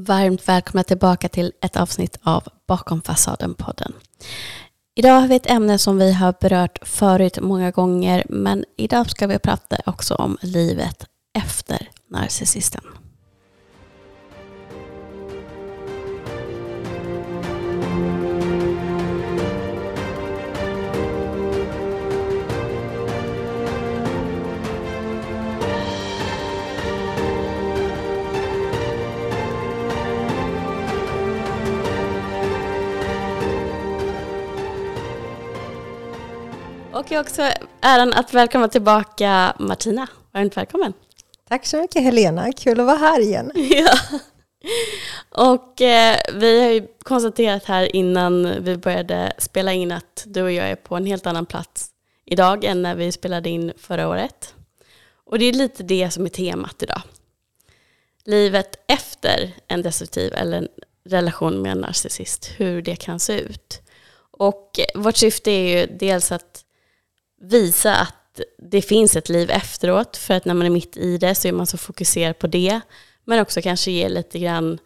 Varmt välkomna tillbaka till ett avsnitt av Bakom fasaden-podden. Idag har vi ett ämne som vi har berört förut många gånger, men idag ska vi prata också om livet efter narcissisten. Och jag har också äran att välkomna tillbaka Martina. Varmt välkommen. Tack så mycket Helena, kul att vara här igen. ja. Och eh, vi har ju konstaterat här innan vi började spela in att du och jag är på en helt annan plats idag än när vi spelade in förra året. Och det är lite det som är temat idag. Livet efter en destruktiv eller en relation med en narcissist, hur det kan se ut. Och vårt syfte är ju dels att visa att det finns ett liv efteråt, för att när man är mitt i det så är man så fokuserad på det, men också kanske ge lite grann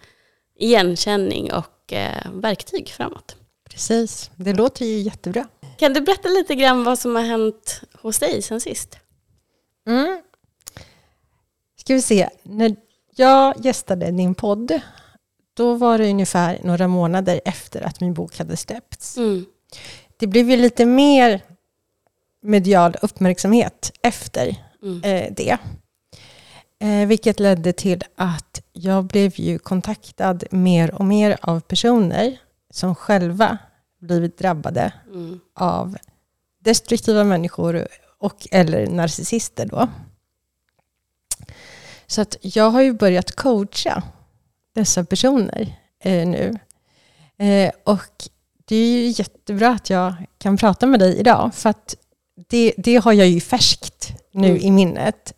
igenkänning och eh, verktyg framåt. Precis, det låter ju jättebra. Kan du berätta lite grann vad som har hänt hos dig sen sist? Mm. Ska vi se, när jag gästade din podd, då var det ungefär några månader efter att min bok hade släppts. Mm. Det blev ju lite mer medial uppmärksamhet efter mm. eh, det. Eh, vilket ledde till att jag blev ju kontaktad mer och mer av personer som själva blivit drabbade mm. av destruktiva människor och eller narcissister då. Så att jag har ju börjat coacha dessa personer eh, nu. Eh, och det är ju jättebra att jag kan prata med dig idag, för att det, det har jag ju färskt nu mm. i minnet,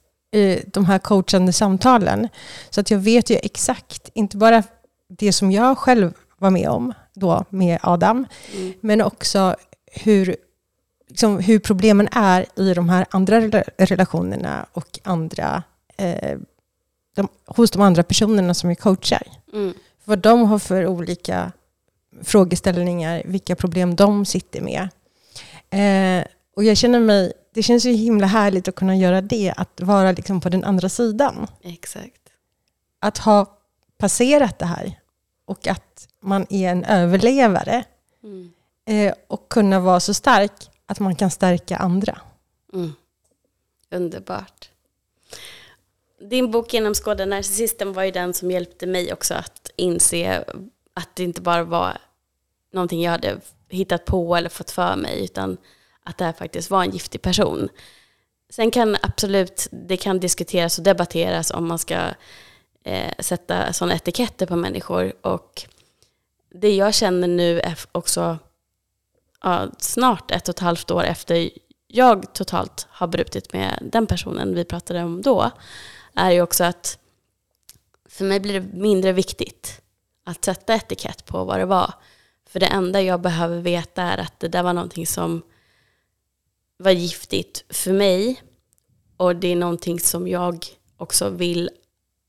de här coachande samtalen. Så att jag vet ju exakt, inte bara det som jag själv var med om då med Adam, mm. men också hur, liksom, hur problemen är i de här andra relationerna och andra, eh, de, hos de andra personerna som vi coachar. Mm. Vad de har för olika frågeställningar, vilka problem de sitter med. Eh, och jag känner mig, det känns ju himla härligt att kunna göra det, att vara liksom på den andra sidan. Exakt. Att ha passerat det här och att man är en överlevare. Mm. Eh, och kunna vara så stark att man kan stärka andra. Mm. Underbart. Din bok Genomskåda narcissisten var ju den som hjälpte mig också att inse att det inte bara var någonting jag hade hittat på eller fått för mig, utan att det här faktiskt var en giftig person. Sen kan absolut, det kan diskuteras och debatteras om man ska eh, sätta sådana etiketter på människor. Och det jag känner nu är också ja, snart ett och ett halvt år efter jag totalt har brutit med den personen vi pratade om då, är ju också att för mig blir det mindre viktigt att sätta etikett på vad det var. För det enda jag behöver veta är att det där var någonting som var giftigt för mig. Och det är någonting som jag också vill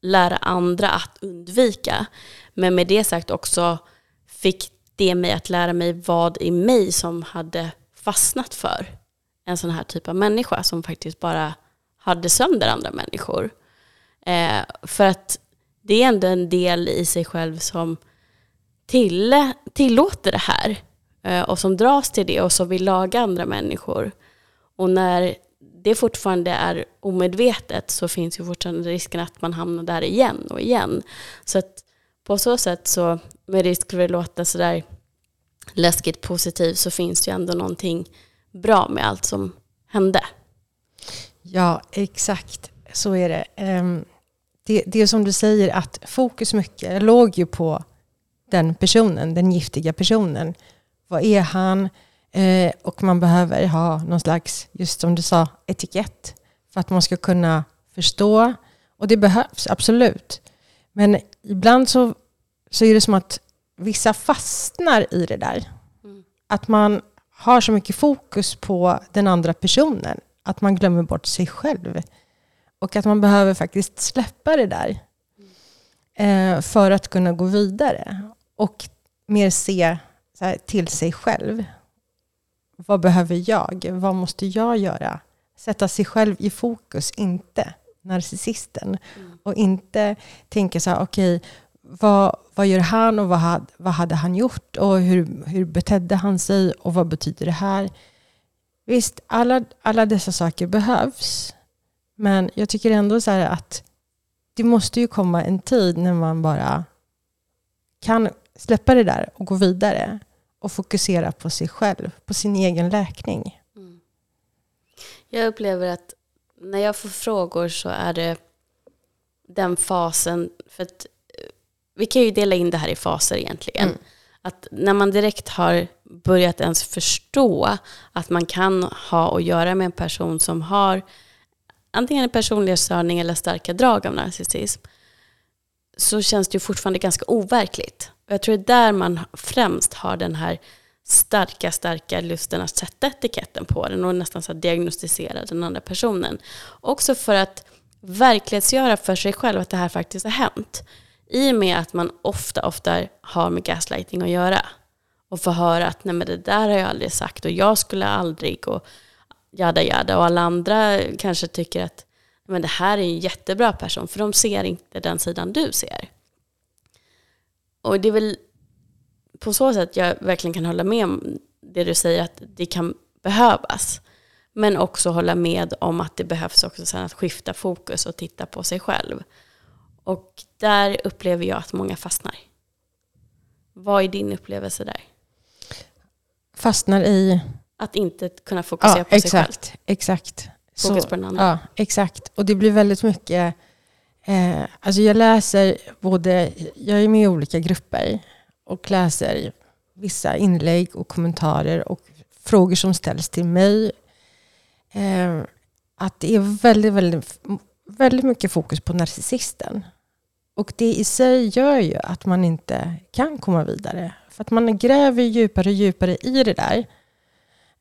lära andra att undvika. Men med det sagt också fick det mig att lära mig vad i mig som hade fastnat för en sån här typ av människa som faktiskt bara hade sönder andra människor. Eh, för att det är ändå en del i sig själv som till, tillåter det här eh, och som dras till det och som vill laga andra människor. Och när det fortfarande är omedvetet så finns ju fortfarande risken att man hamnar där igen och igen. Så att på så sätt så, med risk för att låta sådär läskigt positivt, så finns det ju ändå någonting bra med allt som hände. Ja, exakt. Så är det. Ehm, det, det är som du säger, att fokus mycket låg ju på den personen, den giftiga personen. Vad är han? Eh, och man behöver ha någon slags, just som du sa, etikett för att man ska kunna förstå. Och det behövs, absolut. Men ibland så, så är det som att vissa fastnar i det där. Mm. Att man har så mycket fokus på den andra personen att man glömmer bort sig själv. Och att man behöver faktiskt släppa det där. eh, för att kunna gå vidare. Och mer se här, till sig själv. Vad behöver jag? Vad måste jag göra? Sätta sig själv i fokus, inte narcissisten. Mm. Och inte tänka så här, okej, okay, vad, vad gör han och vad, had, vad hade han gjort? Och hur, hur betedde han sig? Och vad betyder det här? Visst, alla, alla dessa saker behövs. Men jag tycker ändå så att det måste ju komma en tid när man bara kan släppa det där och gå vidare och fokusera på sig själv, på sin egen läkning. Mm. Jag upplever att när jag får frågor så är det den fasen, för att eh, vi kan ju dela in det här i faser egentligen. Mm. Att när man direkt har börjat ens förstå att man kan ha att göra med en person som har antingen en personlighetsstörning eller starka drag av narcissism, så känns det ju fortfarande ganska overkligt. Och jag tror det är där man främst har den här starka, starka lusten att sätta etiketten på den och nästan så diagnostisera den andra personen. Också för att verklighetsgöra för sig själv att det här faktiskt har hänt. I och med att man ofta, ofta har med gaslighting att göra. Och får höra att nej men det där har jag aldrig sagt och jag skulle aldrig och jada jada. Och alla andra kanske tycker att men det här är en jättebra person för de ser inte den sidan du ser. Och det är väl på så sätt jag verkligen kan hålla med om det du säger att det kan behövas. Men också hålla med om att det behövs också sen att skifta fokus och titta på sig själv. Och där upplever jag att många fastnar. Vad är din upplevelse där? Fastnar i? Att inte kunna fokusera ja, på exakt, sig själv. Exakt. Fokus Så, på den andra. Ja, exakt. Och det blir väldigt mycket... Eh, alltså jag läser både... Jag är med i olika grupper och läser vissa inlägg och kommentarer och frågor som ställs till mig. Eh, att det är väldigt, väldigt, väldigt mycket fokus på narcissisten. Och det i sig gör ju att man inte kan komma vidare. För att man gräver djupare och djupare i det där.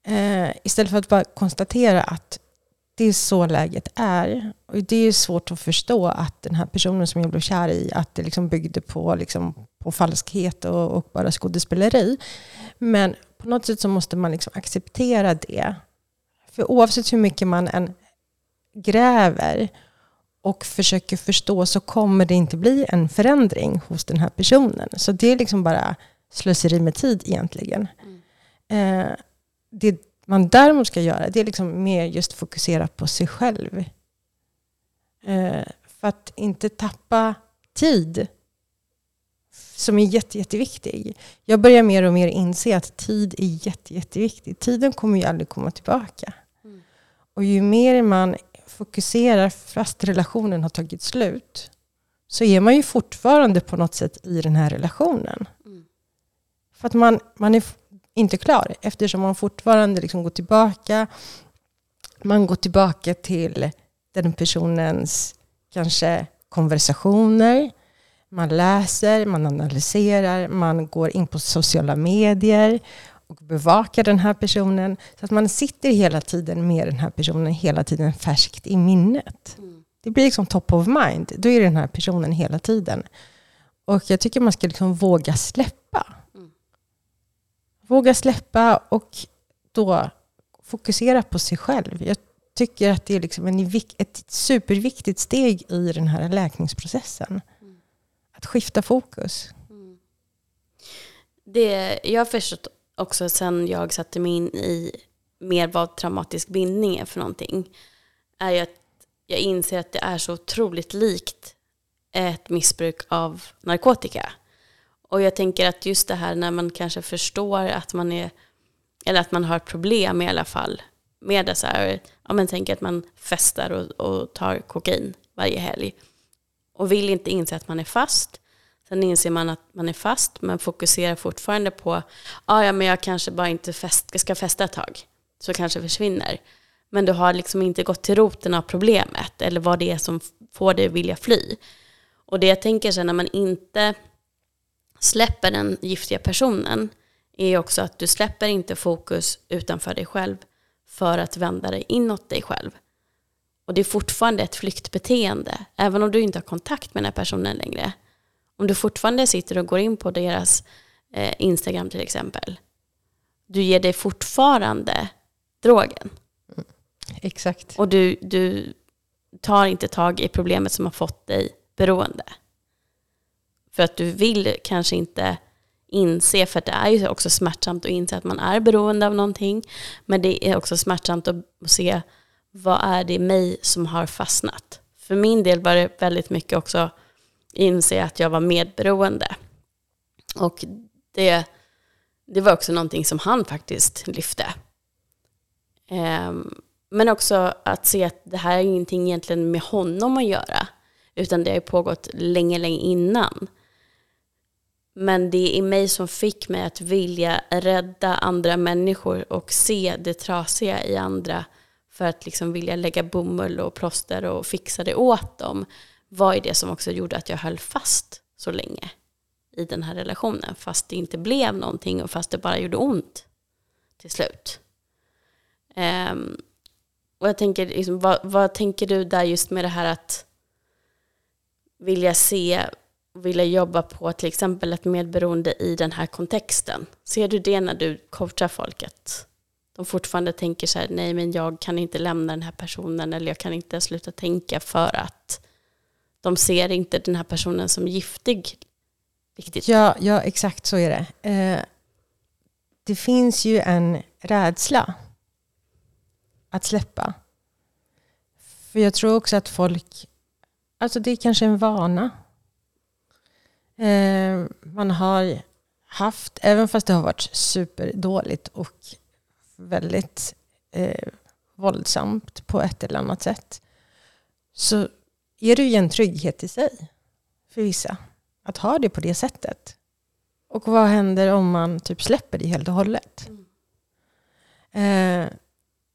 Eh, istället för att bara konstatera att det är så läget är. Och det är svårt att förstå att den här personen som jag blev kär i, att det liksom byggde på, liksom, på falskhet och, och bara skådespeleri. Men på något sätt så måste man liksom acceptera det. För oavsett hur mycket man än gräver och försöker förstå så kommer det inte bli en förändring hos den här personen. Så det är liksom bara slöseri med tid egentligen. Mm. Eh, det man däremot ska göra det är liksom mer just fokusera på sig själv. Eh, för att inte tappa tid som är jätte, jätteviktig. Jag börjar mer och mer inse att tid är jätte, jätteviktigt. Tiden kommer ju aldrig komma tillbaka. Mm. Och ju mer man fokuserar fast relationen har tagit slut så är man ju fortfarande på något sätt i den här relationen. Mm. För att man, man är inte klar eftersom man fortfarande liksom går tillbaka. Man går tillbaka till den personens kanske konversationer. Man läser, man analyserar, man går in på sociala medier och bevakar den här personen. Så att man sitter hela tiden med den här personen, hela tiden färskt i minnet. Mm. Det blir liksom top of mind. Då är det den här personen hela tiden. Och jag tycker man ska liksom våga släppa. Våga släppa och då fokusera på sig själv. Jag tycker att det är liksom en, ett superviktigt steg i den här läkningsprocessen. Att skifta fokus. Mm. Det jag har förstått också sen jag satte mig in i mer vad traumatisk bindning är för någonting, är ju att jag inser att det är så otroligt likt ett missbruk av narkotika. Och jag tänker att just det här när man kanske förstår att man är, eller att man har problem i alla fall med det så här, ja men tänk att man festar och, och tar kokain varje helg och vill inte inse att man är fast. Sen inser man att man är fast men fokuserar fortfarande på, ah, ja men jag kanske bara inte fest, ska festa ett tag, så kanske försvinner. Men du har liksom inte gått till roten av problemet eller vad det är som får dig att vilja fly. Och det jag tänker sen när man inte släpper den giftiga personen är också att du släpper inte fokus utanför dig själv för att vända dig inåt dig själv. Och det är fortfarande ett flyktbeteende. Även om du inte har kontakt med den här personen längre Om du fortfarande sitter och går in på deras eh, Instagram till exempel, du ger dig fortfarande drogen. Exakt. Och du, du tar inte tag i problemet som har fått dig beroende. För att du vill kanske inte inse, för det är ju också smärtsamt att inse att man är beroende av någonting. Men det är också smärtsamt att se vad är det i mig som har fastnat. För min del var det väldigt mycket också inse att jag var medberoende. Och det, det var också någonting som han faktiskt lyfte. Um, men också att se att det här är ingenting egentligen med honom att göra. Utan det har ju pågått länge, länge innan. Men det är mig som fick mig att vilja rädda andra människor och se det trasiga i andra för att liksom vilja lägga bomull och plåster och fixa det åt dem var det som också gjorde att jag höll fast så länge i den här relationen fast det inte blev någonting och fast det bara gjorde ont till slut. Um, och jag tänker, liksom, vad, vad, tänker du där just med det här att vilja se, vilja jobba på till exempel ett medberoende i den här kontexten? Ser du det när du coachar folket? De fortfarande tänker så här, nej men jag kan inte lämna den här personen eller jag kan inte sluta tänka för att de ser inte den här personen som giftig riktigt. Ja, ja exakt så är det. Eh, det finns ju en rädsla att släppa. För jag tror också att folk, alltså det är kanske en vana. Eh, man har haft, även fast det har varit superdåligt och väldigt eh, våldsamt på ett eller annat sätt, så är det ju en trygghet i sig för vissa att ha det på det sättet. Och vad händer om man typ släpper det helt och hållet? Mm. Eh,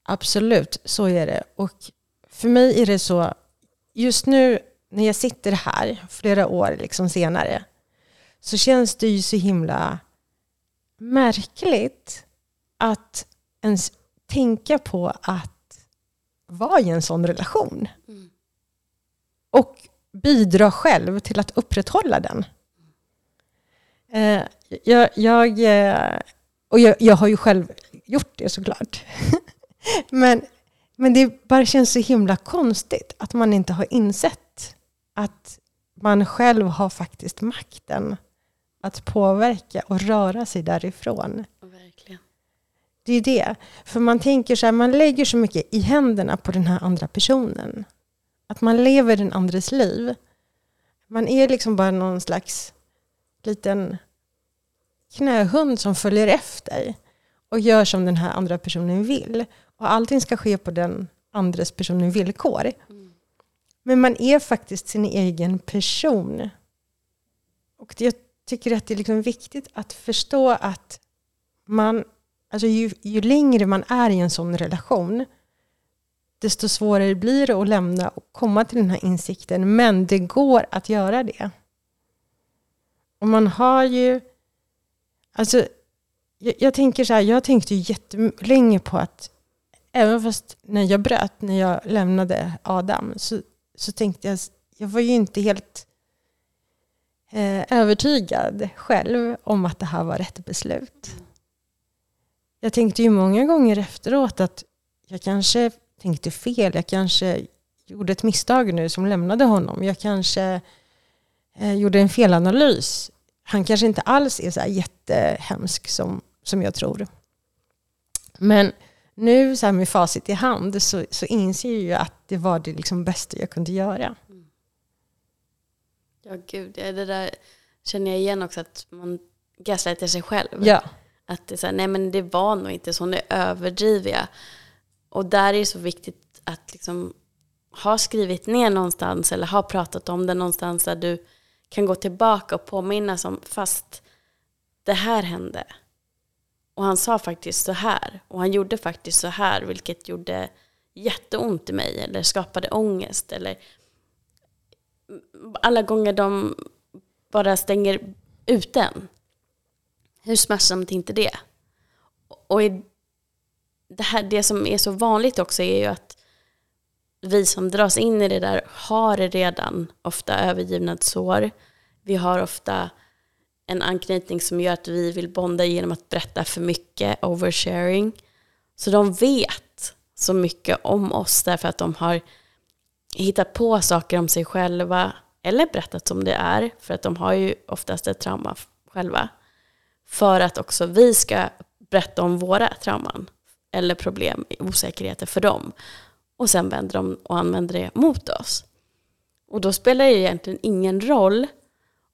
Absolut, så är det. Och för mig är det så, just nu när jag sitter här flera år liksom senare, så känns det ju så himla märkligt att ens tänka på att vara i en sån relation. Mm. Och bidra själv till att upprätthålla den. Eh, jag, jag, eh, och jag, jag har ju själv gjort det såklart. men, men det bara känns så himla konstigt att man inte har insett att man själv har faktiskt makten att påverka och röra sig därifrån. Verkligen. Det är det. För man tänker så här, man lägger så mycket i händerna på den här andra personen. Att man lever den andres liv. Man är liksom bara någon slags liten knähund som följer efter och gör som den här andra personen vill. Och allting ska ske på den andres personens villkor. Men man är faktiskt sin egen person. Och jag tycker att det är liksom viktigt att förstå att man, alltså ju, ju längre man är i en sån relation, desto svårare blir det att lämna och komma till den här insikten. Men det går att göra det. Och man har ju... Alltså, jag, jag tänker så här, jag tänkte ju jättelänge på att även fast när jag bröt, när jag lämnade Adam, så, så tänkte jag, jag var ju inte helt eh, övertygad själv om att det här var rätt beslut. Jag tänkte ju många gånger efteråt att jag kanske tänkte fel, jag kanske gjorde ett misstag nu som lämnade honom. Jag kanske eh, gjorde en felanalys. Han kanske inte alls är så här jättehemsk som, som jag tror. Men nu så här med facit i hand så, så inser jag ju att det var det liksom bästa jag kunde göra. Ja, gud. Det där känner jag igen också, att man gaslightar sig själv. Ja. Att det är så här, nej men det var nog inte så, nu överdriver jag. Och där är det så viktigt att liksom ha skrivit ner någonstans eller ha pratat om det någonstans där du kan gå tillbaka och påminnas om, fast det här hände. Och han sa faktiskt så här. Och han gjorde faktiskt så här, vilket gjorde jätteont i mig eller skapade ångest. Eller alla gånger de bara stänger ut en. Hur smärtsamt är inte det? Och det, här, det som är så vanligt också är ju att vi som dras in i det där har redan ofta övergivna sår. Vi har ofta en anknytning som gör att vi vill bonda genom att berätta för mycket, oversharing. Så de vet så mycket om oss därför att de har hittat på saker om sig själva eller berättat som det är, för att de har ju oftast ett trauma själva. För att också vi ska berätta om våra trauman eller problem, osäkerheter för dem. Och sen vänder de och använder det mot oss. Och då spelar det egentligen ingen roll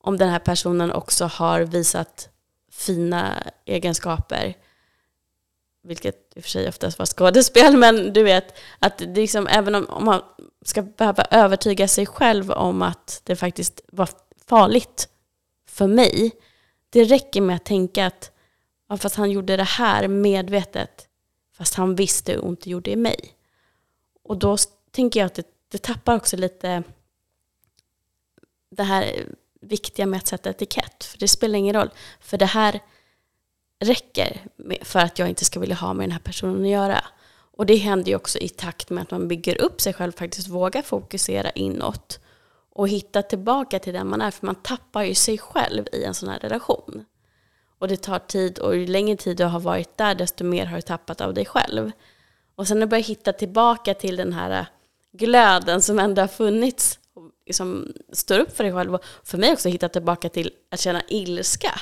om den här personen också har visat fina egenskaper, vilket i och för sig oftast var skådespel, men du vet, att det liksom, även om, om man ska behöva övertyga sig själv om att det faktiskt var farligt för mig, det räcker med att tänka att ja, fast han gjorde det här medvetet, fast han visste hur ont det gjorde i mig. Och då tänker jag att det, det tappar också lite det här viktiga med att sätta etikett. För det spelar ingen roll. För det här räcker för att jag inte ska vilja ha med den här personen att göra. Och det händer ju också i takt med att man bygger upp sig själv, faktiskt vågar fokusera inåt och hitta tillbaka till den man är. För man tappar ju sig själv i en sån här relation. Och det tar tid och ju längre tid du har varit där desto mer har du tappat av dig själv. Och sen när du börjar hitta tillbaka till den här glöden som ändå har funnits liksom står upp för dig själv. Och för mig också hitta tillbaka till att känna ilska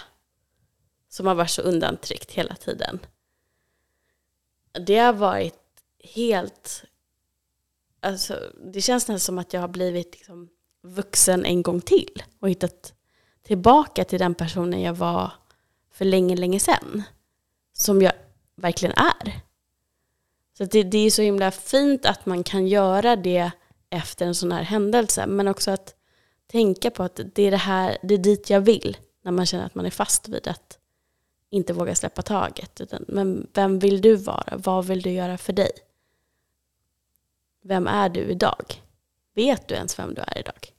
som har varit så undantryckt hela tiden. Det har varit helt... Alltså, det känns nästan som att jag har blivit liksom vuxen en gång till och hittat tillbaka till den personen jag var för länge, länge sedan. Som jag verkligen är. Så det, det är så himla fint att man kan göra det efter en sån här händelse. Men också att tänka på att det är, det här, det är dit jag vill. När man känner att man är fast vid att inte våga släppa taget. Utan, men vem vill du vara? Vad vill du göra för dig? Vem är du idag? Vet du ens vem du är idag?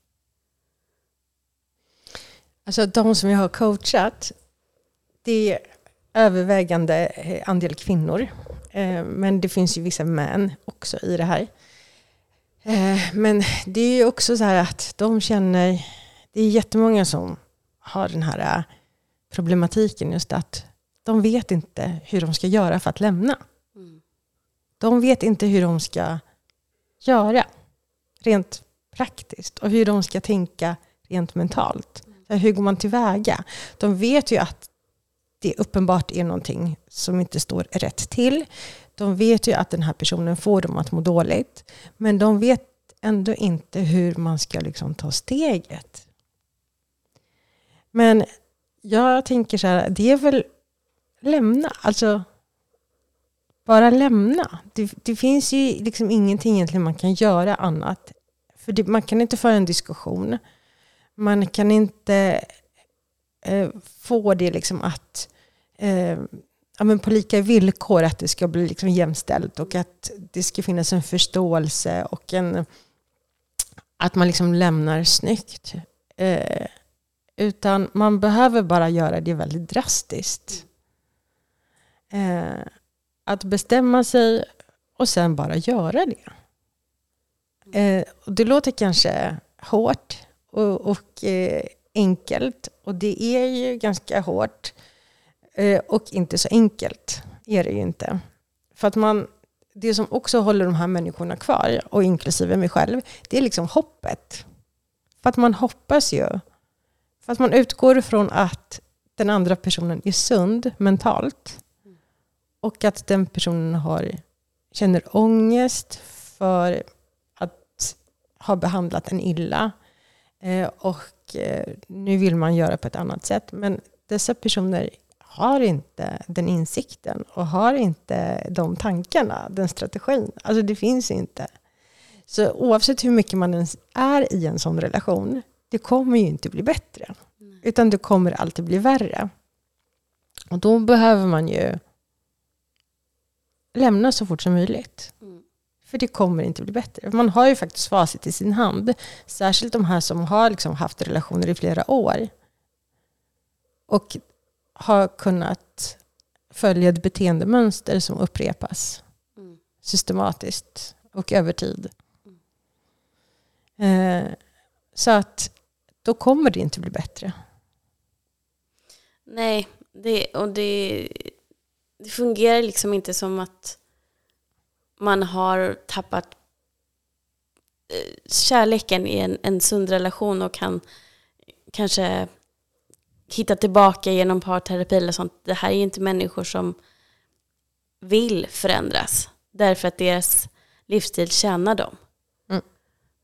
Alltså de som jag har coachat, det är övervägande andel kvinnor. Eh, men det finns ju vissa män också i det här. Eh, men det är ju också så här att de känner, det är jättemånga som har den här eh, problematiken just att de vet inte hur de ska göra för att lämna. Mm. De vet inte hur de ska göra rent praktiskt och hur de ska tänka rent mentalt. Mm. Hur går man tillväga? De vet ju att det uppenbart är någonting som inte står rätt till. De vet ju att den här personen får dem att må dåligt. Men de vet ändå inte hur man ska liksom ta steget. Men jag tänker så här, det är väl lämna. Alltså, bara lämna. Det, det finns ju liksom ingenting egentligen man kan göra annat. För det, man kan inte föra en diskussion. Man kan inte eh, få det liksom att eh, ja, men på lika villkor att det ska bli liksom jämställt och att det ska finnas en förståelse och en, att man liksom lämnar snyggt. Eh, utan man behöver bara göra det väldigt drastiskt. Eh, att bestämma sig och sen bara göra det. Eh, och det låter kanske hårt och, och eh, enkelt och det är ju ganska hårt Eh, Eh, och inte så enkelt är det ju inte. För att man, det som också håller de här människorna kvar, och inklusive mig själv, det är liksom hoppet. För att man hoppas ju. För att man utgår från att den andra personen är sund mentalt. Och att den personen har, känner ångest för att ha behandlat en illa. Eh, och eh, nu vill man göra på ett annat sätt. Men dessa personer har inte den insikten och har inte de tankarna, den strategin. Alltså det finns inte. Så oavsett hur mycket man ens är i en sån relation, det kommer ju inte bli bättre. Nej. Utan det kommer alltid bli värre. Och då behöver man ju lämna så fort som möjligt. Mm. För det kommer inte bli bättre. Man har ju faktiskt facit i sin hand. Särskilt de här som har liksom haft relationer i flera år. Och har kunnat följa ett beteendemönster som upprepas mm. systematiskt och över tid. Mm. Eh, så att då kommer det inte bli bättre. Nej, det, och det, det fungerar liksom inte som att man har tappat eh, kärleken i en, en sund relation och kan kanske hitta tillbaka genom parterapi eller sånt. Det här är inte människor som vill förändras därför att deras livsstil tjänar dem. Mm.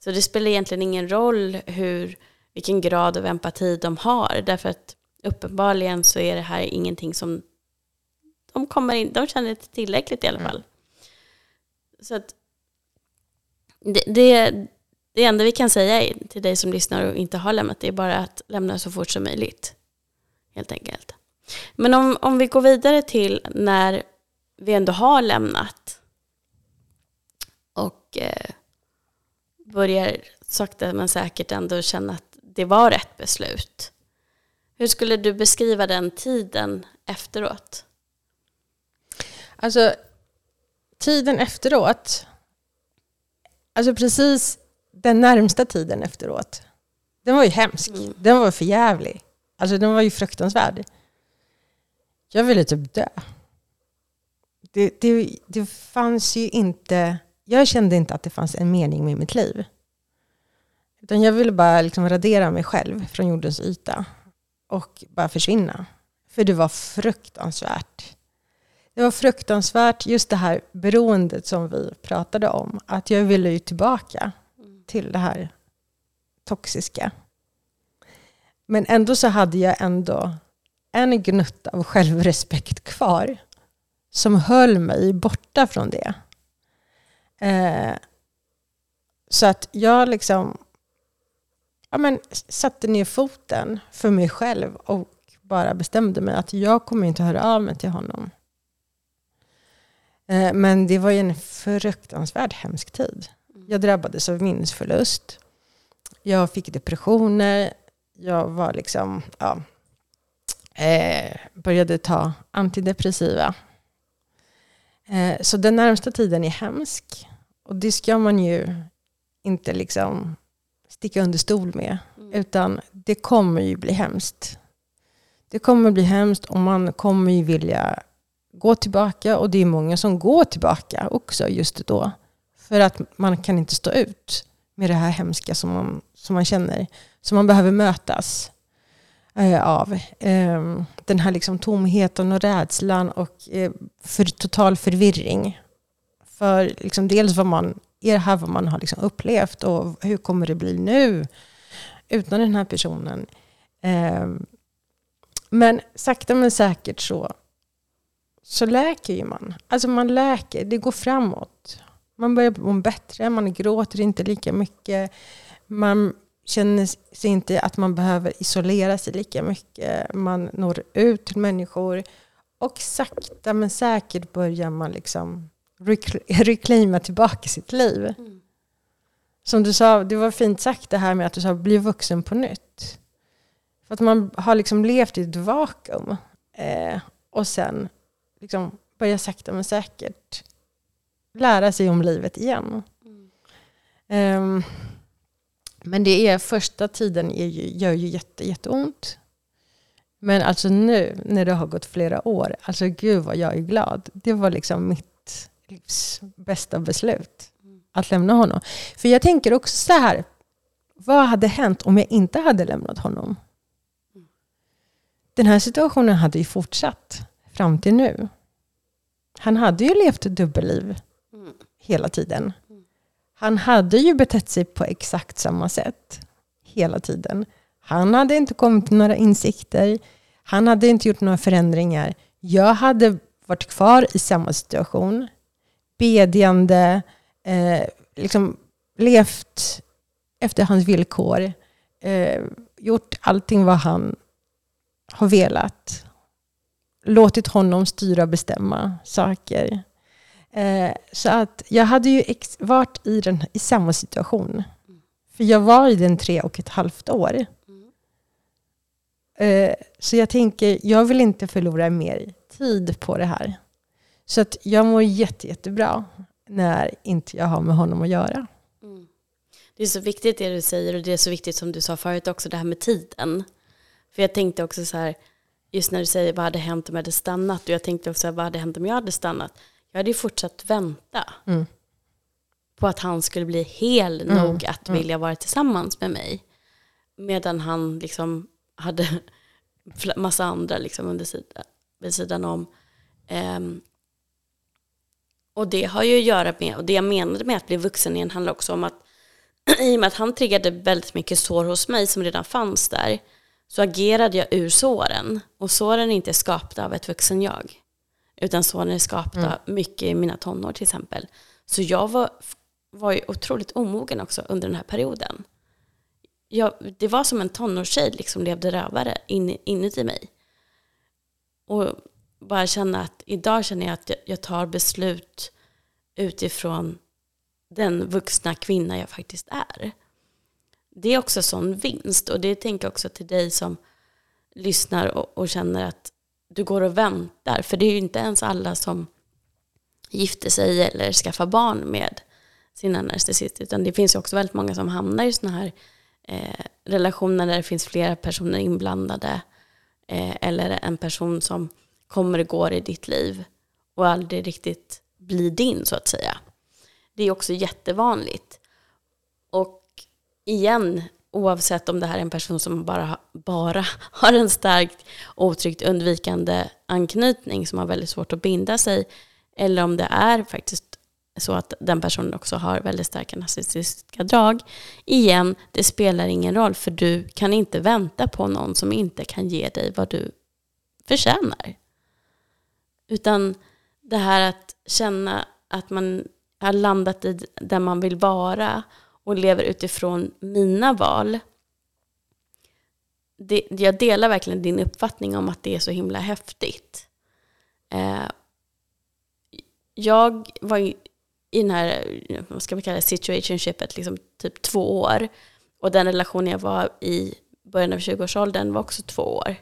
Så det spelar egentligen ingen roll hur, vilken grad av empati de har därför att uppenbarligen så är det här ingenting som de kommer in, de känner inte tillräckligt i alla fall. Så att det, det, det enda vi kan säga till dig som lyssnar och inte har lämnat det är bara att lämna så fort som möjligt. Helt enkelt. Men om, om vi går vidare till när vi ändå har lämnat och eh, börjar sakta men säkert ändå känna att det var rätt beslut. Hur skulle du beskriva den tiden efteråt? Alltså, tiden efteråt, alltså precis den närmsta tiden efteråt, den var ju hemsk. Mm. Den var för jävlig. Alltså den var ju fruktansvärd. Jag ville typ dö. Det, det, det fanns ju inte, jag kände inte att det fanns en mening med mitt liv. Utan jag ville bara liksom radera mig själv från jordens yta och bara försvinna. För det var fruktansvärt. Det var fruktansvärt, just det här beroendet som vi pratade om. Att jag ville ju tillbaka till det här toxiska. Men ändå så hade jag ändå en gnutta av självrespekt kvar. Som höll mig borta från det. Eh, så att jag liksom ja, men, satte ner foten för mig själv och bara bestämde mig att jag kommer inte höra av mig till honom. Eh, men det var ju en fruktansvärt hemsk tid. Jag drabbades av minnesförlust. Jag fick depressioner. Jag var liksom, ja, eh, började ta antidepressiva. Eh, så den närmsta tiden är hemsk. Och det ska man ju inte liksom sticka under stol med. Utan det kommer ju bli hemskt. Det kommer bli hemskt och man kommer ju vilja gå tillbaka. Och det är många som går tillbaka också just då. För att man kan inte stå ut med det här hemska som man, som man känner. Som man behöver mötas eh, av. Eh, den här liksom tomheten och rädslan och eh, för total förvirring. För liksom dels vad man, är det här vad man har liksom upplevt och hur kommer det bli nu utan den här personen. Eh, men sakta men säkert så, så läker ju man. Alltså man läker, det går framåt. Man börjar må bättre, man gråter inte lika mycket. Man känner sig inte att man behöver isolera sig lika mycket. Man når ut till människor. Och sakta men säkert börjar man liksom reclaima tillbaka sitt liv. Mm. Som du sa, det var fint sagt det här med att du sa bli vuxen på nytt. För att man har liksom levt i ett vakuum. Eh, och sen liksom börja sakta men säkert lära sig om livet igen. Um, men det är första tiden är ju, gör ju jätte, jätteont. Men alltså nu när det har gått flera år, alltså gud vad jag är glad. Det var liksom mitt livs bästa beslut. Att lämna honom. För jag tänker också så här, vad hade hänt om jag inte hade lämnat honom? Den här situationen hade ju fortsatt fram till nu. Han hade ju levt dubbelliv hela tiden. Han hade ju betett sig på exakt samma sätt hela tiden. Han hade inte kommit till några insikter. Han hade inte gjort några förändringar. Jag hade varit kvar i samma situation. Bedjande, eh, liksom levt efter hans villkor. Eh, gjort allting vad han har velat. Låtit honom styra och bestämma saker. Eh, så att jag hade ju varit i, den, i samma situation. För jag var i den tre och ett halvt år. Eh, så jag tänker, jag vill inte förlora mer tid på det här. Så att jag mår jätte, jättebra när inte jag har med honom att göra. Mm. det är så viktigt det du säger och det är så viktigt som du sa förut också, det här med tiden. För jag tänkte också så här, just när du säger vad hade hänt om jag hade stannat, och jag tänkte också vad hade hänt om jag hade stannat. Jag hade ju fortsatt vänta Mm. på att han skulle bli hel Mm. nog att vilja vara tillsammans med mig. Medan han liksom hade massa andra liksom under sidan, vid sidan om. Ehm, och det har ju att göra med, och det jag menade med att bli vuxen igen handlar också om att i och med att han triggade väldigt mycket sår hos mig som redan fanns där, så agerade jag ur såren. Och såren är inte skapta av ett vuxen jag. Utan såren är skapta mycket i mina tonår till exempel. Så jag var, var ju otroligt omogen också under den här perioden. Jag, det var som en tonårstjej liksom levde rövare in, inuti mig. Och bara känna att idag känner jag att jag, jag tar beslut utifrån den vuxna kvinna jag faktiskt är. Det är också sån vinst och det tänker jag också till dig som lyssnar och, och känner att du går och väntar. För det är ju inte ens alla som gifter sig eller skaffar barn med sina narcissister. Utan det finns ju också väldigt många som hamnar i sådana här eh, relationer där det finns flera personer inblandade. Eh, eller en person som kommer och går i ditt liv och aldrig riktigt blir din så att säga. Det är också jättevanligt. Och igen, oavsett om det här är en person som bara, bara har en starkt otryggt undvikande anknytning som har väldigt svårt att binda sig, eller om det är faktiskt så att den personen också har väldigt starka narcissistiska drag. Igen, det spelar ingen roll för du kan inte vänta på någon som inte kan ge dig vad du förtjänar. Utan det här att känna att man har landat i där man vill vara och lever utifrån mina val. Det, jag delar verkligen din uppfattning om att det är så himla häftigt. Eh, jag var i, den här, vad ska man kalla det, situationshipet, liksom typ två år. Och den relation jag var i början av 20-årsåldern var också två år.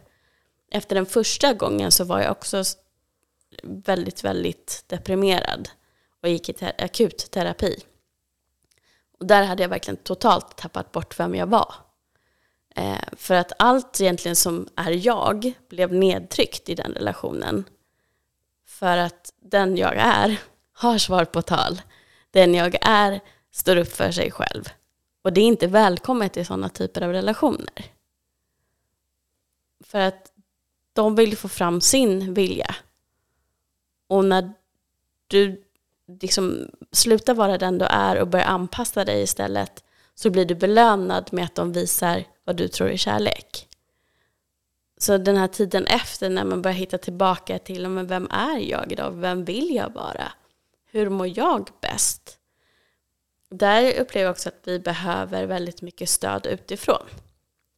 Efter den första gången så var jag också väldigt, väldigt deprimerad och gick i te- akut terapi. Och där hade jag verkligen totalt tappat bort vem jag var. Eh, för att allt egentligen som är jag blev nedtryckt i den relationen. För att den jag är har svar på tal. Den jag är står upp för sig själv. Och det är inte välkommet i sådana typer av relationer. För att de vill få fram sin vilja. Och när du liksom sluta vara den du är och börja anpassa dig istället så blir du belönad med att de visar vad du tror är kärlek. Så den här tiden efter när man börjar hitta tillbaka till men vem är jag idag? Vem vill jag vara? Hur mår jag bäst? Där upplever jag också att vi behöver väldigt mycket stöd utifrån.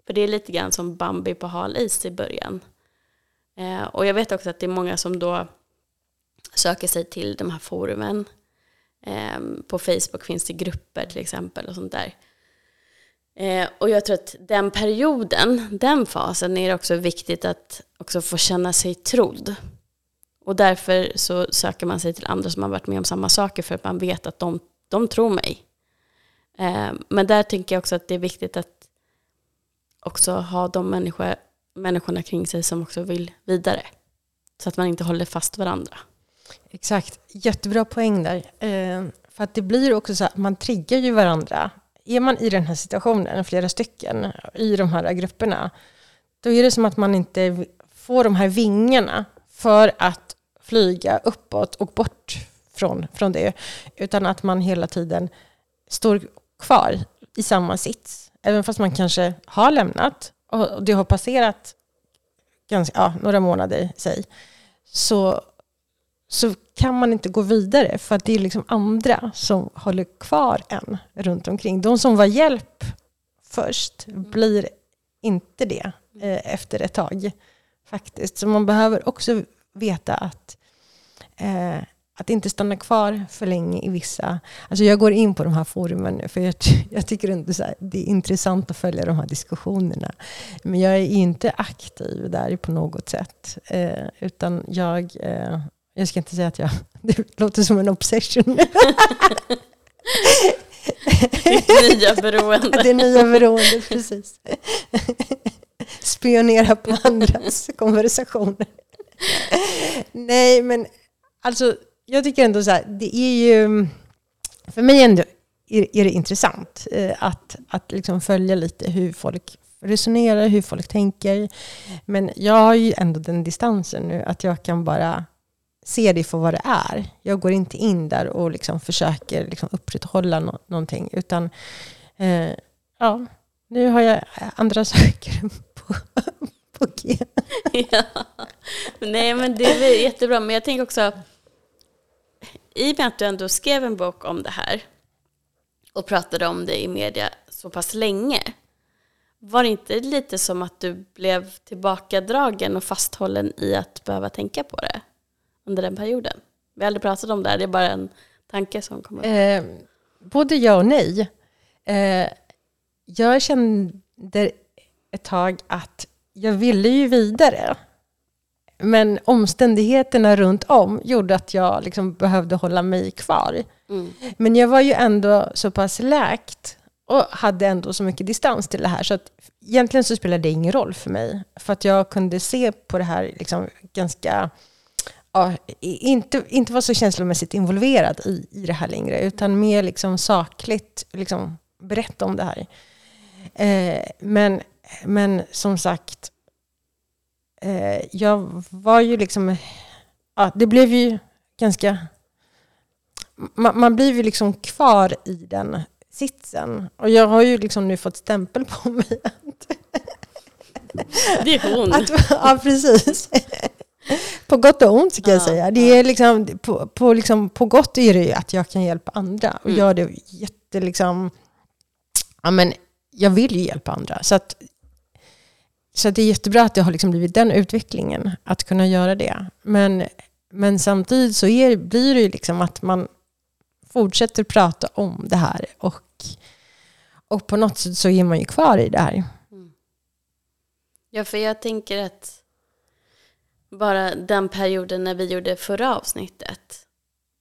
För det är lite grann som Bambi på hal is i början. Eh, och jag vet också att det är många som då söker sig till de här forumen. Ehm, på Facebook finns det grupper till exempel och sånt där. Ehm, och jag tror att den perioden, den fasen är det också viktigt att också få känna sig trodd. Och därför så söker man sig till andra som har varit med om samma saker för att man vet att de, de tror mig. Ehm, men där tänker jag också att det är viktigt att också ha de människor, människorna kring sig som också vill vidare. Så att man inte håller fast varandra. Exakt, jättebra poäng där. Eh, för att det blir också så att man triggar ju varandra. Är man i den här situationen, flera stycken, i de här grupperna, då är det som att man inte får de här vingarna för att flyga uppåt och bort från, från det. Utan att man hela tiden står kvar i samma sits. Även fast man kanske har lämnat och det har passerat ganska, ja, några månader, säg, så så kan man inte gå vidare för att det är liksom andra som håller kvar en runt omkring. De som var hjälp först blir inte det eh, efter ett tag faktiskt. Så man behöver också veta att, eh, att inte stanna kvar för länge i vissa... Alltså jag går in på de här forumen nu för jag, jag tycker inte så här, det är intressant att följa de här diskussionerna. Men jag är inte aktiv där på något sätt. Eh, utan jag... Jag ska inte säga att jag... Det låter som en obsession. Det nya beroende. det nya beroendet, precis. Spionera på andras konversationer. Nej, men alltså jag tycker ändå så här, det är ju, för mig ändå är, är det intressant eh, att, att liksom följa lite hur folk resonerar, hur folk tänker. Men jag har ju ändå den distansen nu att jag kan bara se det för vad det är. Jag går inte in där och liksom försöker liksom upprätthålla no någonting. Utan eh, ja, nu har jag andra saker på, på G. ja. Nej men det är väl jättebra. Men jag tänker också, i och med att du ändå skrev en bok om det här och pratade om det i media så pass länge. Var det inte lite som att du blev tillbakadragen och fasthållen i att behöva tänka på det under den perioden? Vi har aldrig pratat om det här, det är bara en tanke som kommer upp. Eh, både ja och nej. Eh, jag kände ett tag att jag ville ju vidare. Men omständigheterna runt om gjorde att jag liksom behövde hålla mig kvar. Mm. Men jag var ju ändå så pass läkt och hade ändå så mycket distans till det här. Så att egentligen så spelade det ingen roll för mig. För att jag kunde se på det här liksom ganska... Ja, inte, inte vara så känslomässigt involverad i, i det här längre, utan mer liksom sakligt liksom berätta om det här. Eh, men, men som sagt, eh, jag var ju liksom... Ja, det blev ju ganska... Man, man blir ju liksom kvar i den sitsen. Och jag har ju liksom nu fått stämpel på mig. Det är hon. Att, ja, precis. På gott och ont ska jag Ja, säga. Det är liksom, på, på, liksom, på gott är det ju att jag kan hjälpa andra. Och Mm. gör det jätte liksom... Ja, men jag vill ju hjälpa andra. Så, att, så att det är jättebra att det har liksom blivit den utvecklingen, att kunna göra det. Men, men samtidigt så är, blir det ju liksom att man fortsätter prata om det här. Och, och på något sätt så är man ju kvar i det här. Ja, för jag tänker att bara den perioden när vi gjorde förra avsnittet,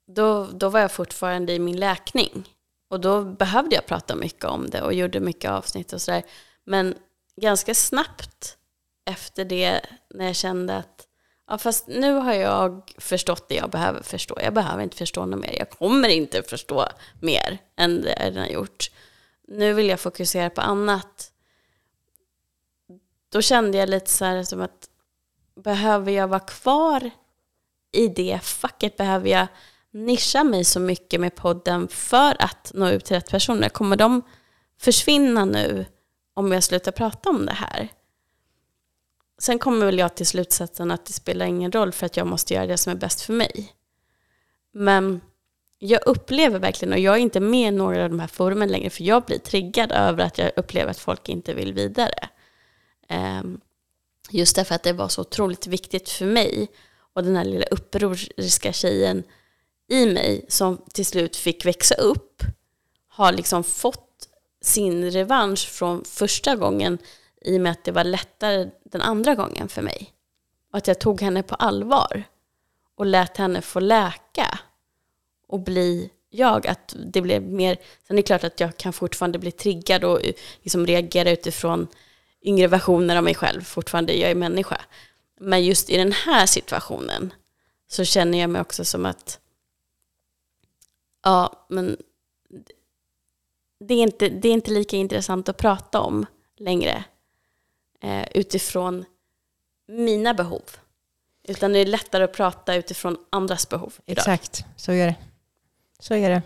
då, då var jag fortfarande i min läkning. Och då behövde jag prata mycket om det och gjorde mycket avsnitt och sådär. Men ganska snabbt efter det, när jag kände att ja, fast nu har jag förstått det jag behöver förstå. Jag behöver inte förstå något mer. Jag kommer inte förstå mer än det jag redan har gjort. Nu vill jag fokusera på annat då kände jag lite så här som att behöver jag vara kvar i det facket? Behöver jag nischa mig så mycket med podden för att nå ut till rätt personer? Kommer de försvinna nu om jag slutar prata om det här? Sen kommer väl jag till slutsatsen att det spelar ingen roll för att jag måste göra det som är bäst för mig. Men jag upplever verkligen, och jag är inte med i några av de här forumen längre, för jag blir triggad över att jag upplever att folk inte vill vidare. Um, Just därför att det var så otroligt viktigt för mig och den här lilla upproriska tjejen i mig som till slut fick växa upp har liksom fått sin revansch från första gången i och med att det var lättare den andra gången för mig. Och att jag tog henne på allvar och lät henne få läka och bli jag. Att det blev mer, sen är det klart att jag kan fortfarande bli triggad och eh, liksom reagera utifrån yngre versioner av mig själv. Fortfarande, jag är människa. Men just i den här situationen så känner jag mig också som att ja, men det är inte, det är inte lika intressant att prata om längre eh, utifrån mina behov. Utan det är lättare att prata utifrån andras behov idag. Exakt, så är det. Så är det.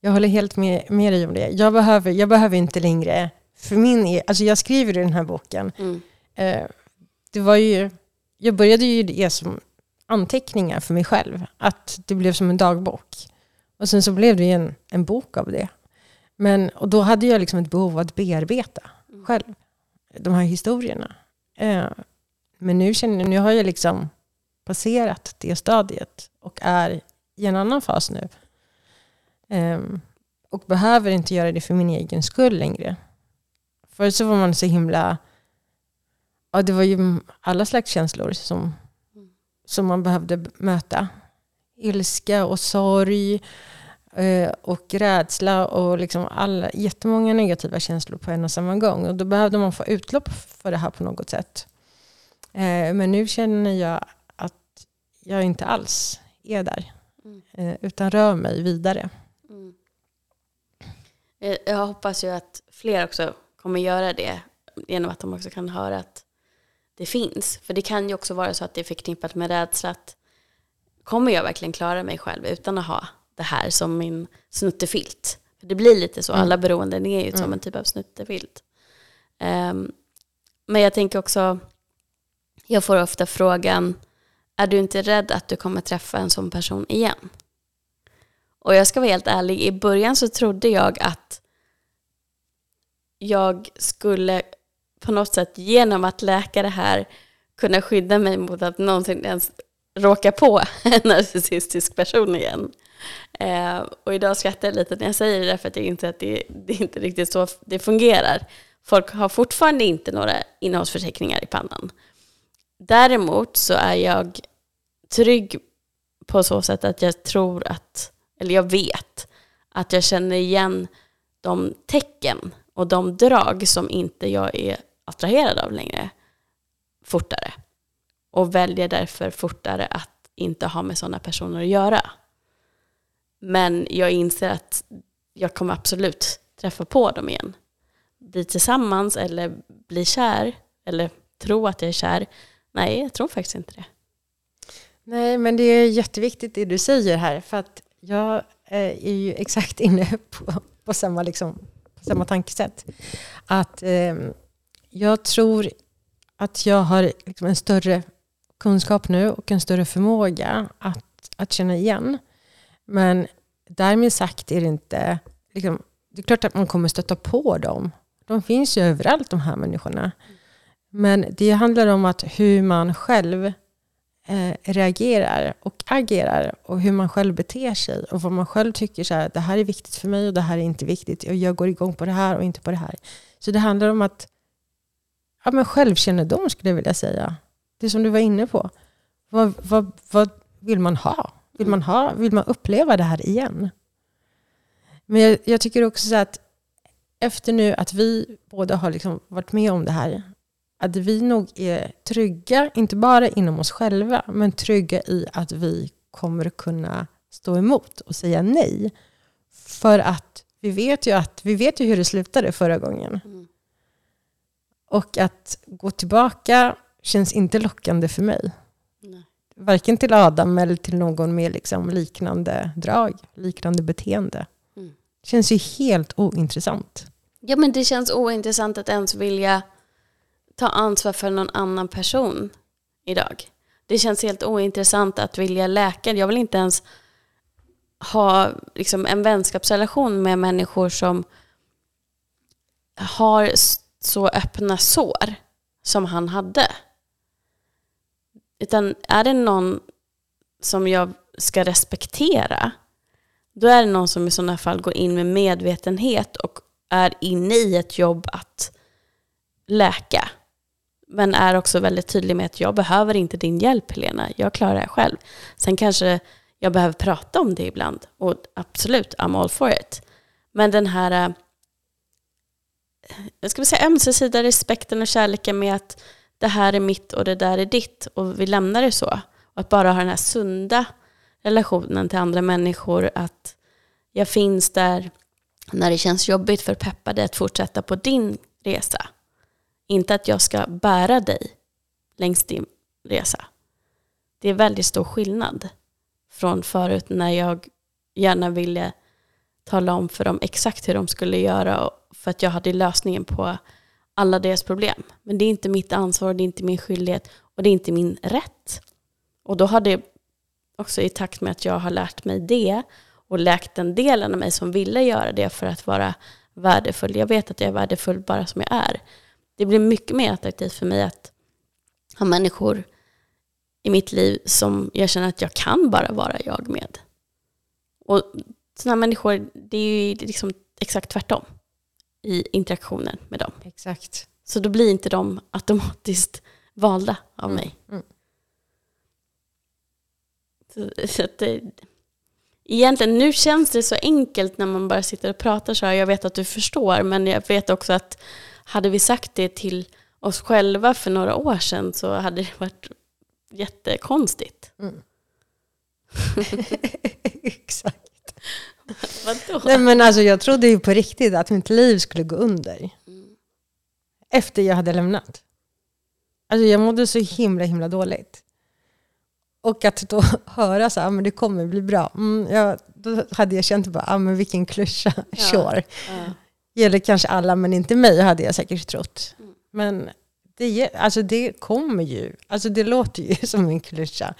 Jag håller helt med, med dig om det. Jag behöver, jag behöver inte längre, för min e- alltså jag skriver i den här boken, Mm. eh, det var ju, jag började ju det som anteckningar för mig själv, att det blev som en dagbok. Och sen så blev det en, en bok av det. Men, och då hade jag liksom ett behov av att bearbeta själv de här historierna. Eh, men nu, känner, nu har jag liksom passerat det stadiet och är i en annan fas nu. Ehm, och behöver inte göra det för min egen skull längre. Förut så var man så himla... Ja, det var ju alla slags känslor som, som man behövde möta. Ilska och sorg. Eh, och rädsla och liksom alla, jättemånga negativa känslor på en och samma gång. Och då behövde man få utlopp för det här på något sätt. Eh, men nu känner jag att jag inte alls är där. Mm. Eh, utan rör mig vidare. Mm. Jag hoppas ju att fler också kommer göra det. Genom att de också kan höra att det finns. För det kan ju också vara så att det är förknippat med rädsla. Att kommer jag verkligen klara mig själv utan att ha det här som min snuttefilt. För det blir lite så, mm. alla beroenden är ju mm. som en typ av snuttefilt. Um, men jag tänker också, jag får ofta frågan, är du inte rädd att du kommer träffa en sån person igen? Och jag ska vara helt ärlig, i början så trodde jag att jag skulle på något sätt genom att läka det här kunna skydda mig mot att någonsin ens råka på en narcissistisk person igen. Eh, och idag skrattar jag lite när jag säger det för att jag inser att det, det är inte riktigt så det fungerar. Folk har fortfarande inte några innehållsförteckningar i pannan. Däremot så är jag trygg på så sätt att jag tror att, eller jag vet, att jag känner igen de tecken och de drag som inte jag är attraherad av längre fortare. Och väljer därför fortare att inte ha med sådana personer att göra. Men jag inser att jag kommer absolut träffa på dem igen. Bli tillsammans eller bli kär eller tro att jag är kär. Nej, jag tror faktiskt inte det. Nej, men det är jätteviktigt det du säger här. För att jag eh, är ju exakt inne på, på, samma, liksom, samma tankesätt. Att eh, jag tror att jag har liksom en större kunskap nu och en större förmåga att, att känna igen. Men därmed sagt är det inte... Liksom, det är klart att man kommer stöta på dem. De finns ju överallt de här människorna. Men det handlar om att hur man själv eh, reagerar och agerar och hur man själv beter sig och vad man själv tycker så här, det här är viktigt för mig och det här är inte viktigt. Och jag går igång på det här och inte på det här. Så det handlar om att ja, men självkännedom skulle jag vilja säga. Det som du var inne på. Vad, vad, vad vill man ha? Vill man, ha, vill man uppleva det här igen? Men jag, jag tycker också så att efter nu att vi båda har liksom varit med om det här, att vi nog är trygga, inte bara inom oss själva, men trygga i att vi kommer kunna stå emot och säga nej. För att vi vet ju, att, vi vet ju hur det slutade förra gången. Mm. Och att gå tillbaka känns inte lockande för mig. Nej. Varken till Adam eller till någon med liksom liknande drag, liknande beteende. Mm. Känns ju helt ointressant. Ja, men det känns ointressant att ens vilja ta ansvar för någon annan person idag. Det känns helt ointressant att vilja läka. Jag vill inte ens ha liksom, en vänskapsrelation med människor som har så öppna sår som han hade. Utan är det någon som jag ska respektera, då är det någon som i sådana fall går in med medvetenhet och är inne i ett jobb att läka. Men är också väldigt tydlig med att jag behöver inte din hjälp Helena, jag klarar det själv. Sen kanske jag behöver prata om det ibland och absolut, I'm all for it. Men den här eh, jag ska säga ömsesidiga respekten och kärleken med att det här är mitt och det där är ditt och vi lämnar det så. Och att bara ha den här sunda relationen till andra människor, att jag finns där när det känns jobbigt för att peppa dig att fortsätta på din resa. Inte att jag ska bära dig längs din resa. Det är väldigt stor skillnad från förut när jag gärna ville tala om för dem exakt hur de skulle göra för att jag hade lösningen på alla deras problem. Men det är inte mitt ansvar, det är inte min skyldighet och det är inte min rätt. Och då har det också i takt med att jag har lärt mig det och läkt den delen av mig som ville göra det för att vara värdefull. Jag vet att jag är värdefull bara som jag är. Det blir mycket mer attraktivt för mig att ha människor i mitt liv som jag känner att jag kan bara vara jag med. Och sådana människor, det är ju liksom exakt tvärtom i interaktionen med dem. Exakt. Så då blir inte de automatiskt valda av mm. mig. Mm. Så, så att det, egentligen, nu känns det så enkelt när man bara sitter och pratar så här. Jag vet att du förstår, men jag vet också att hade vi sagt det till oss själva för några år sedan så hade det varit jättekonstigt. Mm. Exakt. Vadå? Nej men alltså jag trodde ju på riktigt att mitt liv skulle gå under. Efter jag hade lämnat. Alltså jag mådde så himla himla dåligt. Och att då höra så här, men det kommer bli bra. Mm, jag, då hade jag känt bara, ah, men vilken klyscha, sure. Ja. Gäller kanske alla men inte mig hade jag säkert trott. Men det, alltså det kommer ju, alltså det låter ju som en klyscha.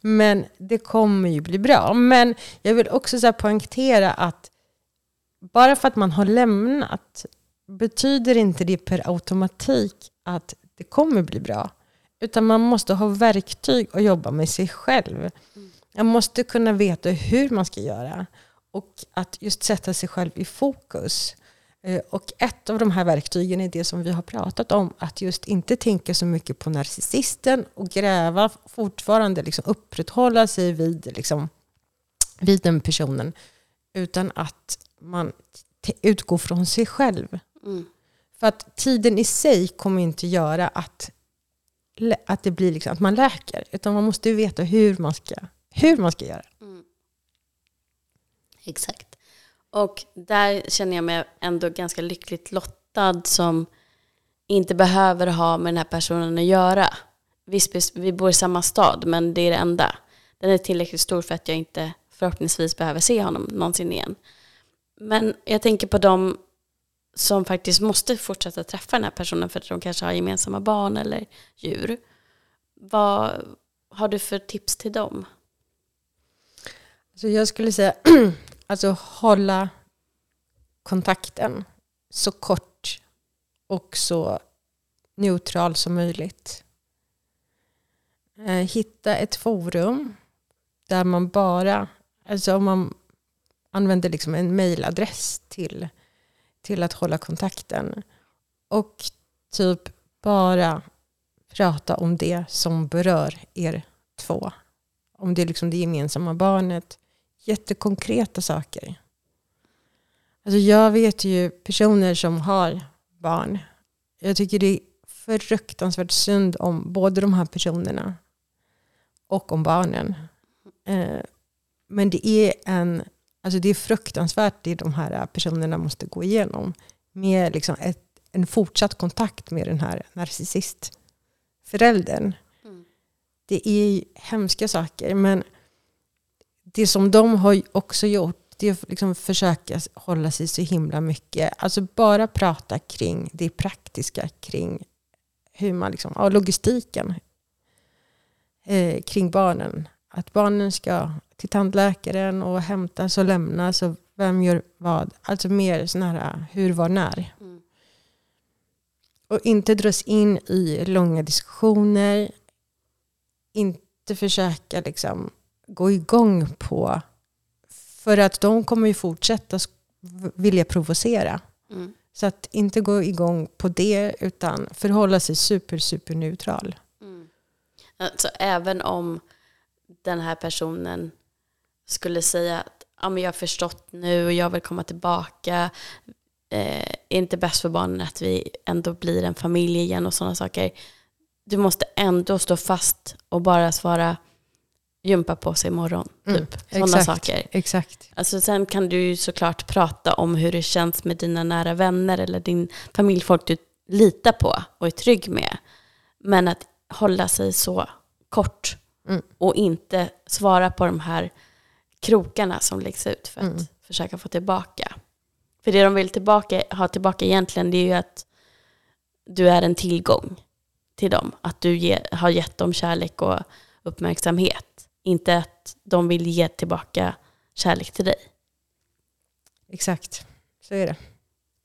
Men det kommer ju bli bra. Men jag vill också så poängtera att bara för att man har lämnat betyder inte det per automatik att det kommer bli bra. Utan man måste ha verktyg att jobba med sig själv. Man måste kunna veta hur man ska göra. Och att just sätta sig själv i fokus. Eh, Och ett av de här verktygen är det som vi har pratat om. Att just inte tänka så mycket på narcissisten och gräva fortfarande, liksom upprätthålla sig vid, liksom, vid den personen. Utan att man utgår från sig själv. Mm. För att tiden i sig kommer inte göra att, att det blir liksom, att man läker. Utan man måste veta hur man ska, hur man ska göra. Exakt. Och där känner jag mig ändå ganska lyckligt lottad som inte behöver ha med den här personen att göra. Visst, vi bor i samma stad, men det är det enda. Den är tillräckligt stor för att jag inte förhoppningsvis behöver se honom någonsin igen. Men jag tänker på de som faktiskt måste fortsätta träffa den här personen för att de kanske har gemensamma barn eller djur. Vad har du för tips till dem? Så jag skulle säga, alltså hålla kontakten så kort och så neutral som möjligt. Eh, hitta ett forum där man bara, alltså om man använder liksom en mailadress till, till att hålla kontakten. Och typ bara prata om det som berör er två. Om det är liksom det gemensamma barnet. Jättekonkreta saker. Alltså jag vet ju personer som har barn. Jag tycker det är fruktansvärt synd om både de här personerna och om barnen. Eh, Men det är, en, alltså det är fruktansvärt det de här personerna måste gå igenom. Med liksom ett, en fortsatt kontakt med den här narcissistföräldern. Mm. Det är hemska saker. Men det som de har också gjort det är att liksom försöka hålla sig så himla mycket. Alltså bara prata kring det praktiska, kring hur man liksom, ja, logistiken eh, kring barnen. Att barnen ska till tandläkaren och hämtas och lämnas och vem gör vad. Alltså mer sådana här hur, var, när. Mm. Och inte dras in i långa diskussioner. Inte försöka liksom gå igång på. För att de kommer ju fortsätta vilja provocera. Mm. Så att inte gå igång på det utan förhålla sig super, super neutral. Mm. Alltså, även om den här personen skulle säga att ja, men jag har förstått nu och jag vill komma tillbaka. Eh, är inte bäst för barnen att vi ändå blir en familj igen och sådana saker. Du måste ändå stå fast och bara svara gympa på sig imorgon. Mm, Typ. Sådana exakt. saker. Exakt. Alltså sen kan du ju såklart prata om hur det känns med dina nära vänner eller din familj, folk du litar på och är trygg med. Men att hålla sig så kort Mm. och inte svara på de här krokarna som läggs ut för att Mm. försöka få tillbaka. För det de vill tillbaka, ha tillbaka egentligen det är ju att du är en tillgång till dem. Att du ge, har gett dem kärlek och uppmärksamhet. Inte att de vill ge tillbaka kärlek till dig. Exakt. Så är det.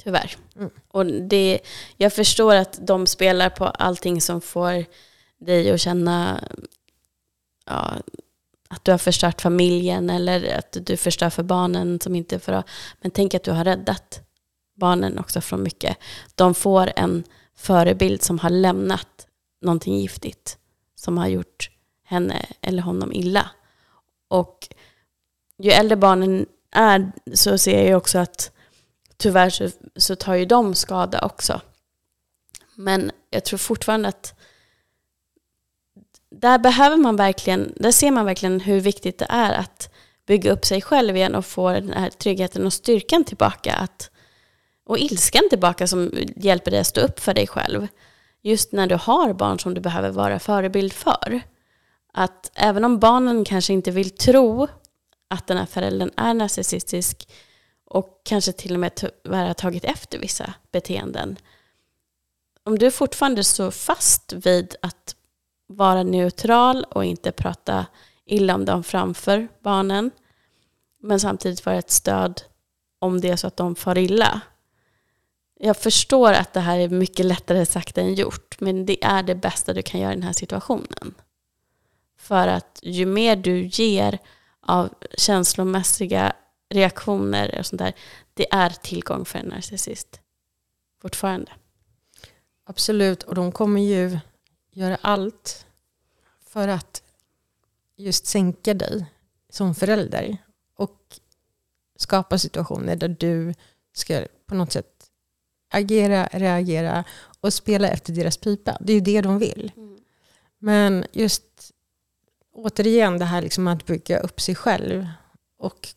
Tyvärr. Mm. Och det, jag förstår att de spelar på allting som får dig att känna ja, att du har förstört familjen eller att du förstör för barnen som inte får. Men tänk att du har räddat barnen också från mycket. De får en förebild som har lämnat någonting giftigt som har gjort henne eller honom illa. Och ju äldre barnen är så ser jag ju också att tyvärr så, så tar ju de skada också. Men jag tror fortfarande att där behöver man verkligen, där ser man verkligen hur viktigt det är att bygga upp sig själv igen och få den här tryggheten och styrkan tillbaka. Att, och ilskan tillbaka som hjälper dig att stå upp för dig själv. Just när du har barn som du behöver vara förebild för. Att även om barnen kanske inte vill tro att den här föräldern är narcissistisk och kanske till och med tyvärr har tagit efter vissa beteenden. Om du fortfarande står fast vid att vara neutral och inte prata illa om dem framför barnen. Men samtidigt vara ett stöd om det är så att de far illa. Jag förstår att det här är mycket lättare sagt än gjort. Men det är det bästa du kan göra i den här situationen. För att ju mer du ger av känslomässiga reaktioner och sånt där, det är tillgång för en narcissist. Fortfarande. Absolut, och de kommer ju göra allt för att just sänka dig som förälder och skapa situationer där du ska på något sätt agera, reagera och spela efter deras pipa. Det är ju det de vill. Mm. Men just återigen det här liksom att bygga upp sig själv och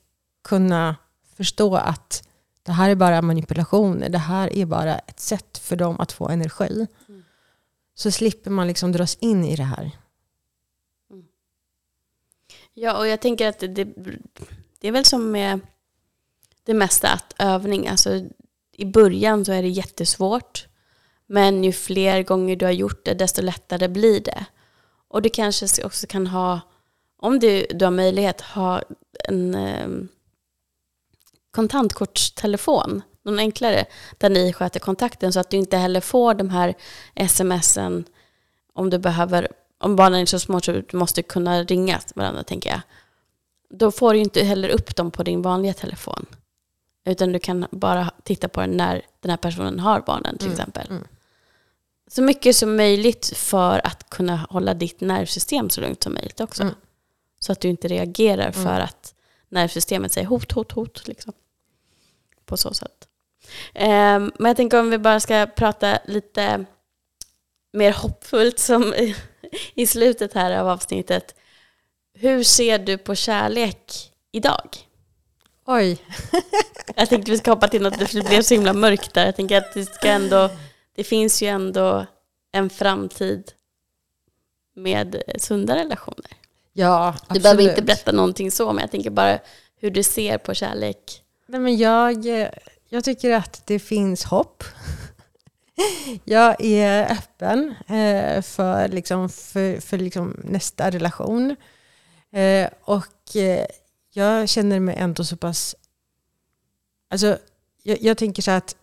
kunna förstå att det här är bara manipulationer. Det här är bara ett sätt för dem att få energi. Mm. Så slipper man liksom dras in i det här. Mm. Ja, och jag tänker att det, det, det, är väl som med det mesta att övning, alltså i början så är det jättesvårt. Men ju fler gånger du har gjort det, desto lättare blir det. Och du kanske också kan ha, om du, du har möjlighet, ha en eh, kontantkortstelefon, någon enklare, där ni sköter kontakten så att du inte heller får de här smsen om du behöver, om barnen är så små så du måste kunna ringa varandra tänker jag. Då får du inte heller upp dem på din vanliga telefon. Utan du kan bara titta på den när den här personen har barnen till mm. exempel. Mm. Så mycket som möjligt för att kunna hålla ditt nervsystem så lugnt som möjligt också. Mm. Så att du inte reagerar för mm. att nervsystemet säger hot, hot, hot. Liksom. På så sätt. Um, men jag tänker om vi bara ska prata lite mer hoppfullt som i slutet här av avsnittet. Hur ser du på kärlek idag? Oj. jag tänkte vi ska hoppa till något, det blev så himla mörkt där. Jag tänker att det ska ändå, det finns ju ändå en framtid med sunda relationer. Ja, absolut. Du behöver inte berätta någonting så, men jag tänker bara hur du ser på kärlek. Nej, men jag, jag tycker att det finns hopp. Jag är öppen eh, för, liksom, för, för liksom nästa relation. Eh, och eh, jag känner mig ändå så pass... Alltså, jag, jag tänker så att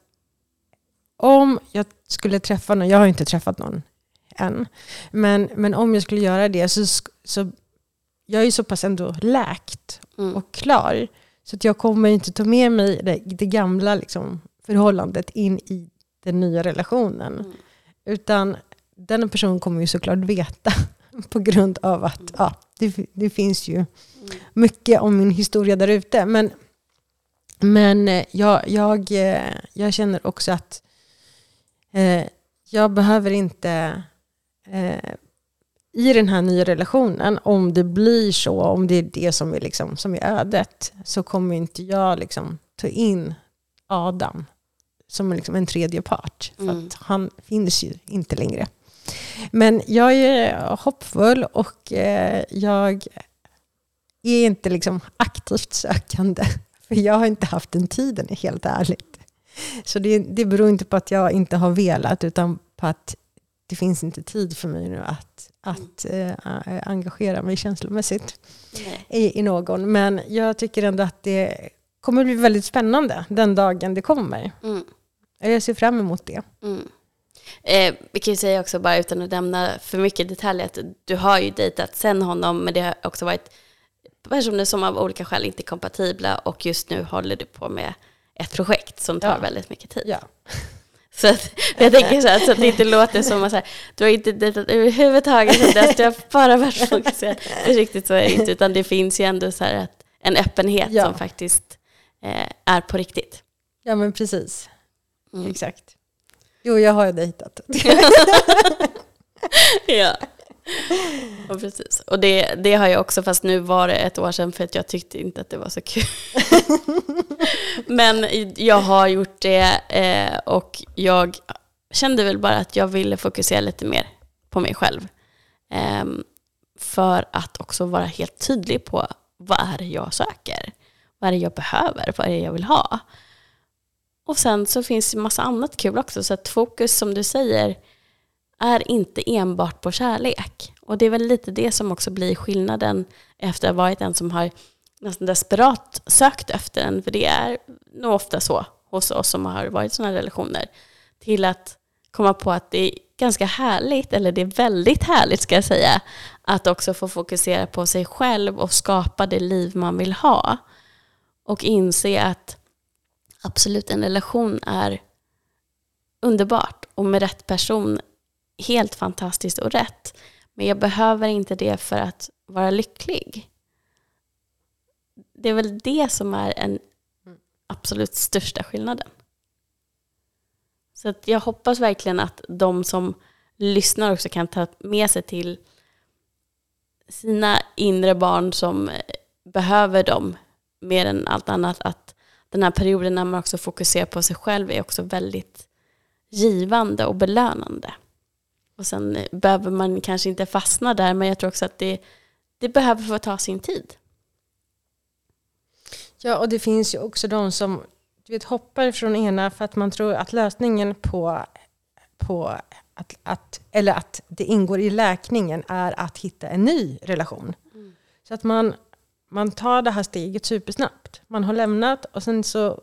om jag skulle träffa någon, jag har inte träffat någon än, men, men om jag skulle göra det så, så jag är så pass ändå läkt mm. och klar. Så att jag kommer inte ta med mig det, det gamla liksom, förhållandet in i den nya relationen. Mm. Utan den personen kommer ju såklart veta på grund av att mm. ja, det, det, finns ju mm. mycket om min historia där ute. Men, men eh, jag, jag, eh, jag känner också att eh, jag behöver inte eh, i den här nya relationen, om det blir så, om det är det som är, liksom, som är ödet, så kommer inte jag liksom ta in Adam som liksom en tredje part. För mm. han finns ju inte längre. Men jag är hoppfull och eh, jag är inte liksom aktivt sökande. För jag har inte haft den tiden, helt ärligt. Så det, det beror inte på att jag inte har velat, utan på att det finns inte tid för mig nu att, att äh, engagera mig känslomässigt i, i någon. Men jag tycker ändå att det kommer bli väldigt spännande den dagen det kommer. Mm. Jag ser fram emot det. Mm. Eh, vi kan ju säga också, bara utan att nämna för mycket detaljer, att du har ju dejtat sen honom, men det har också varit personer som av olika skäl inte är kompatibla och just nu håller du på med ett projekt som tar ja. väldigt mycket tid. Ja. Så att, jag tänker så, här, så att det inte låter som att du har inte dejtat överhuvudtaget dess, du har bara varit fokuserad. Riktigt så är det inte, utan det finns ju ändå så här ett, en öppenhet Ja. som faktiskt eh, är på riktigt. Ja, men precis. Mm. Exakt. Jo, jag har ju dejtat. ja. Och, precis. och det, det har jag också, fast nu var det ett år sedan för att jag tyckte inte att det var så kul. Men jag har gjort det eh, och jag kände väl bara att jag ville fokusera lite mer på mig själv. Ehm, för att också vara helt tydlig på vad är det jag söker? Vad är det jag behöver? Vad är det jag vill ha? Och sen så finns det massa annat kul också. Så att fokus som du säger är inte enbart på kärlek. Och det är väl lite det som också blir skillnaden efter att ha varit en som har nästan desperat sökt efter en. För det är nog ofta så hos oss som har varit i sådana relationer. Till att komma på att det är ganska härligt, eller det är väldigt härligt ska jag säga, att också få fokusera på sig själv och skapa det liv man vill ha. Och inse att absolut en relation är underbart och med rätt person helt fantastiskt och rätt. Men jag behöver inte det för att vara lycklig. Det är väl det som är den absolut största skillnaden. Så att jag hoppas verkligen att de som lyssnar också kan ta med sig till sina inre barn som behöver dem mer än allt annat. Att den här perioden när man också fokuserar på sig själv är också väldigt givande och belönande. Och sen eh, behöver man kanske inte fastna där, men jag tror också att det, det behöver få ta sin tid. Ja, och det finns ju också de som du vet, hoppar från ena för att man tror att lösningen på, på att, att, eller att det ingår i läkningen är att hitta en ny relation. Så att man, man tar det här steget supersnabbt. Man har lämnat och sen så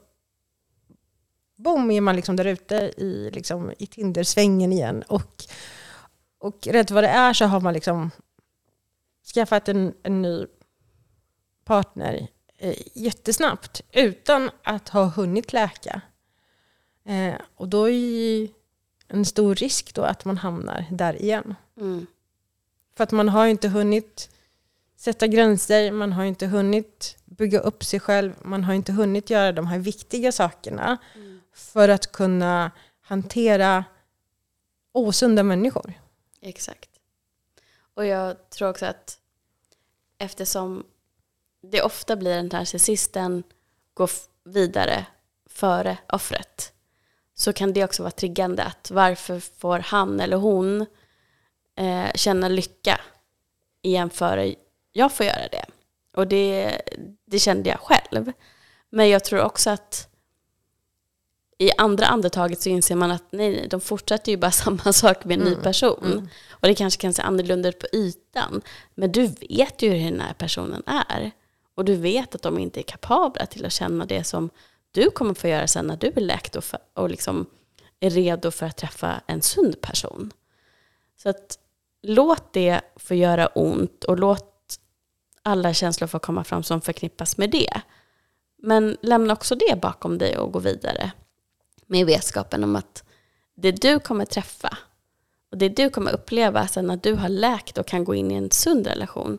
boom är man liksom där ute i, liksom, i Tindersvängen igen. Och, och rätt vad det är så har man liksom skaffat en, en ny partner eh, jättesnabbt utan att ha hunnit läka. Eh, och då är ju en stor risk då att man hamnar där igen. Mm. För att man har ju inte hunnit sätta gränser, man har inte hunnit bygga upp sig själv, man har inte hunnit göra de här viktiga sakerna för att kunna hantera osunda människor. Exakt. Och jag tror också att eftersom det ofta blir en narcissisten går vidare före offret så kan det också vara triggande att varför får han eller hon eh, känna lycka igen före jag får göra det. Och det, det kände jag själv. Men jag tror också att i andra andetaget så inser man att nej, de fortsätter ju bara samma sak med en ny person. Och det kanske kan se annorlunda ut på ytan. Men du vet ju hur den här personen är. Och du vet att de inte är kapabla till att känna det som du kommer få göra sen när du är läkt och, för, och liksom är redo för att träffa en sund person. Så att låt det få göra ont och låt alla känslor få komma fram som förknippas med det. Men lämna också det bakom dig och gå vidare med vetskapen om att det du kommer träffa och det du kommer uppleva sen när du har läkt och kan gå in i en sund relation,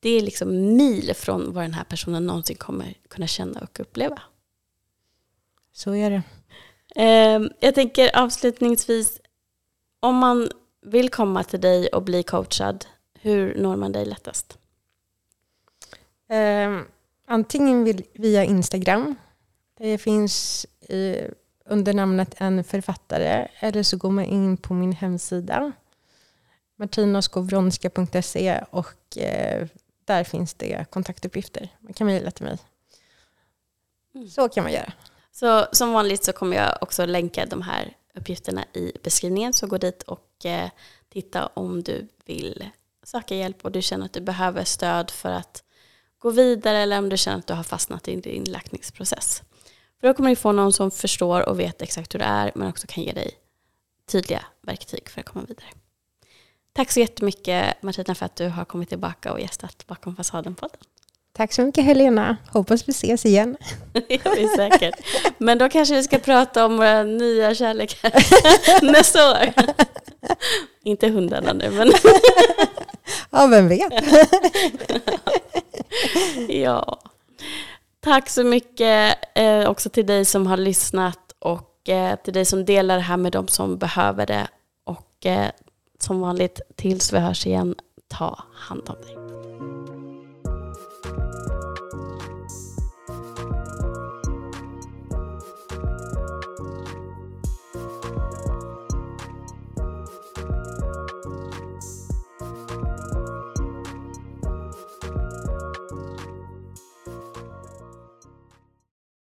det är liksom mil från vad den här personen någonsin kommer kunna känna och uppleva. Så är det. Eh, jag tänker avslutningsvis, om man vill komma till dig och bli coachad, hur når man dig lättast? Eh, antingen via Instagram. Det finns eh, under namnet en författare. Eller så går man in på min hemsida. martinaskowronska.se och eh, där finns det kontaktuppgifter. Man kan mejla till mig. Mm. Så kan man göra. Så som vanligt så kommer jag också länka de här uppgifterna i beskrivningen. Så gå dit och eh, titta om du vill söka hjälp och du känner att du behöver stöd för att gå vidare eller om du känner att du har fastnat i din läkningsprocess. För då kommer du få någon som förstår och vet exakt hur det är men också kan ge dig tydliga verktyg för att komma vidare. Tack så jättemycket Martina för att du har kommit tillbaka och gästat Bakom fasaden-podden. Tack så mycket Helena. Hoppas vi ses igen. Det gör vi säkert. Men då kanske vi ska prata om våra nya kärlekar nästa år. Inte hundarna nu, men Ja, vem vet? Ja. Tack så mycket eh, också till dig som har lyssnat och eh, till dig som delar det här med de som behöver det. Och eh, som vanligt, tills vi hörs igen, ta hand om dig.